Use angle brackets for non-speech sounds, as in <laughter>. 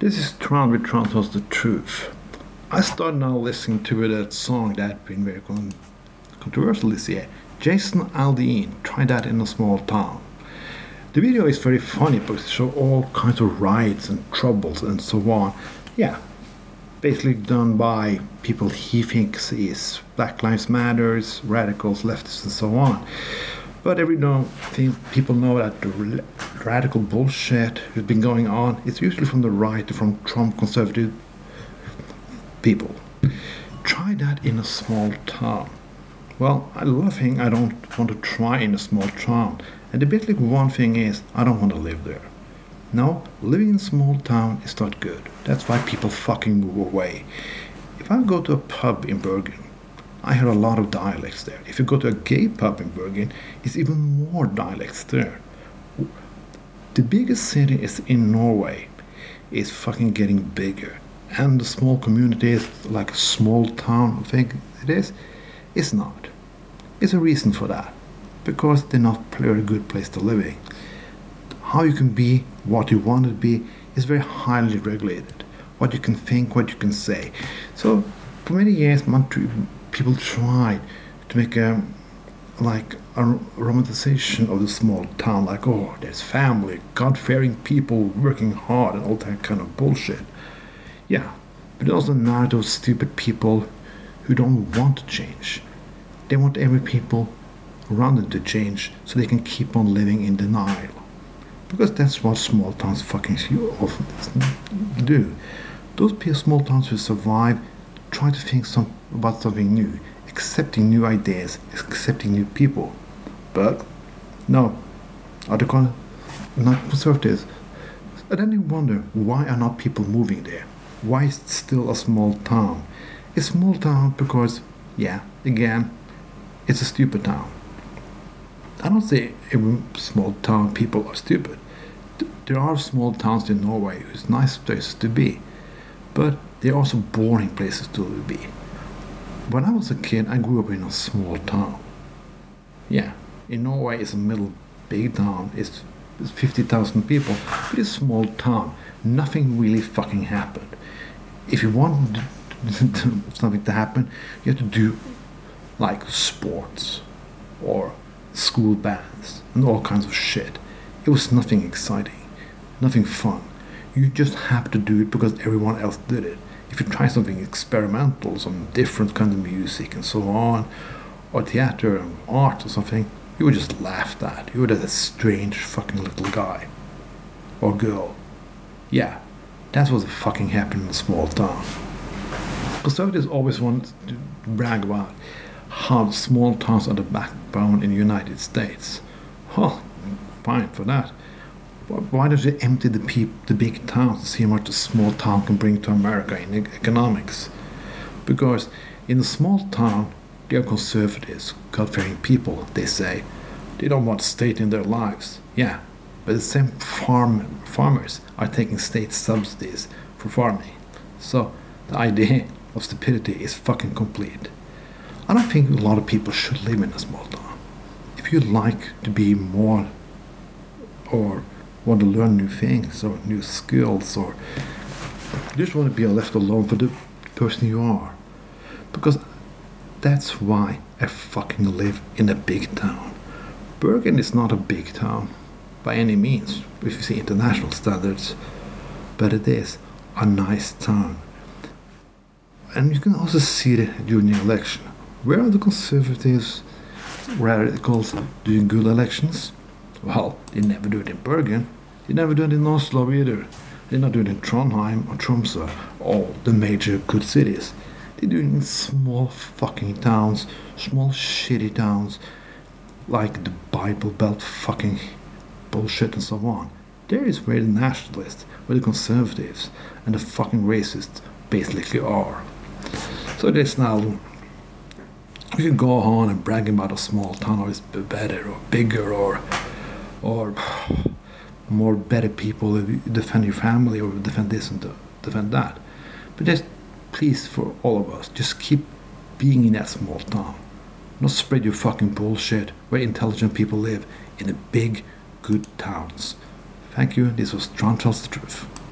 This is Tron with Tron Tells the Truth. I started now listening to that song that been very con- controversial this year. Jason Aldean, Try That in a Small Town. The video is very funny because it shows all kinds of riots and troubles and so on. Yeah, basically done by people he thinks is Black Lives Matters, radicals, leftists, and so on. But every now think people know that the radical bullshit has been going on It's usually from the right, from Trump conservative people. Try that in a small town. Well, I love thing I don't want to try in a small town. And the basically one thing is I don't want to live there. No, living in a small town is not good. That's why people fucking move away. If I go to a pub in Bergen, I hear a lot of dialects there. If you go to a gay pub in Bergen, it's even more dialects there. The biggest city is in Norway is fucking getting bigger. And the small communities, like a small town, I think it is, it's not. It's a reason for that. Because they're not a very good place to live in. How you can be what you want to be is very highly regulated. What you can think, what you can say. So for many years, people tried to make a like a romanticization of the small town, like oh, there's family, God-fearing people working hard, and all that kind of bullshit. Yeah, but also not those stupid people who don't want to change. They want every people around them to change so they can keep on living in denial. Because that's what small towns fucking often do. Those small towns who survive try to think some, about something new, accepting new ideas, accepting new people. But no, other con- not conservatives. And then wonder why are not people moving there? Why is it still a small town? It's a small town because, yeah, again, it's a stupid town. I don't say every small town people are stupid. There are small towns in Norway who's nice places to be, but they're also boring places to be. When I was a kid, I grew up in a small town. Yeah, in Norway, it's a middle big town. It's, it's 50,000 people, but it's a small town. Nothing really fucking happened. If you want <laughs> something to happen, you have to do like sports or school bands and all kinds of shit. It was nothing exciting, nothing fun. You just have to do it because everyone else did it if you try something experimental, some different kind of music and so on, or theater and art or something, you were just laughed at. You just a strange fucking little guy or girl. Yeah, that's what fucking happened in a small town. Conservatives always want to brag about how small towns are the backbone in the United States. Huh, fine for that. Why don't you empty the peop- the big towns to see what a small town can bring to America in economics? Because in a small town, they are conservatives, God-fearing people. They say they don't want state in their lives. Yeah, but the same farm farmers are taking state subsidies for farming. So the idea of stupidity is fucking complete. I don't think a lot of people should live in a small town. If you like to be more or want to learn new things or new skills or you just want to be left alone for the person you are. Because that's why I fucking live in a big town. Bergen is not a big town by any means, if you see international standards, but it is a nice town. And you can also see it during the election. Where are the conservatives, radicals doing good elections? Well, they never do it in Bergen. They never do it in Oslo either. They're not doing it in Trondheim or Tromsø, all the major good cities. They're doing it in small fucking towns, small shitty towns, like the Bible Belt fucking bullshit and so on. There is where the nationalists, where the conservatives, and the fucking racists basically are. So this now you can go on and brag about a small town or it's better or bigger or or more better people defend your family or defend this and defend that. But just please, for all of us, just keep being in that small town. Not spread your fucking bullshit where intelligent people live in the big, good towns. Thank you. This was Tron Tells the Truth.